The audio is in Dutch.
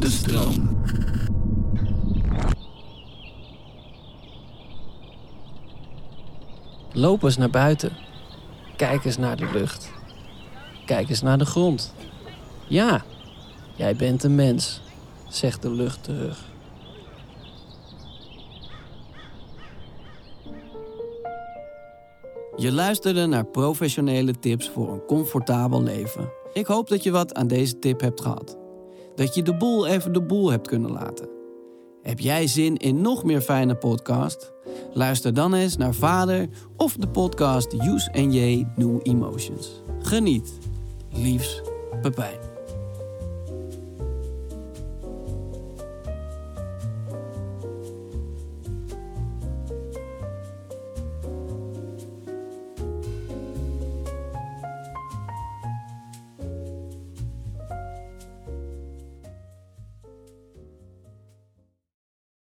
De stroom. Loop eens naar buiten. Kijk eens naar de lucht. Kijk eens naar de grond. Ja, jij bent een mens, zegt de lucht terug. Je luisterde naar professionele tips voor een comfortabel leven. Ik hoop dat je wat aan deze tip hebt gehad. Dat je de boel even de boel hebt kunnen laten. Heb jij zin in nog meer fijne podcast? Luister dan eens naar Vader of de podcast Use and J New Emotions. Geniet. Liefs, Pepijn.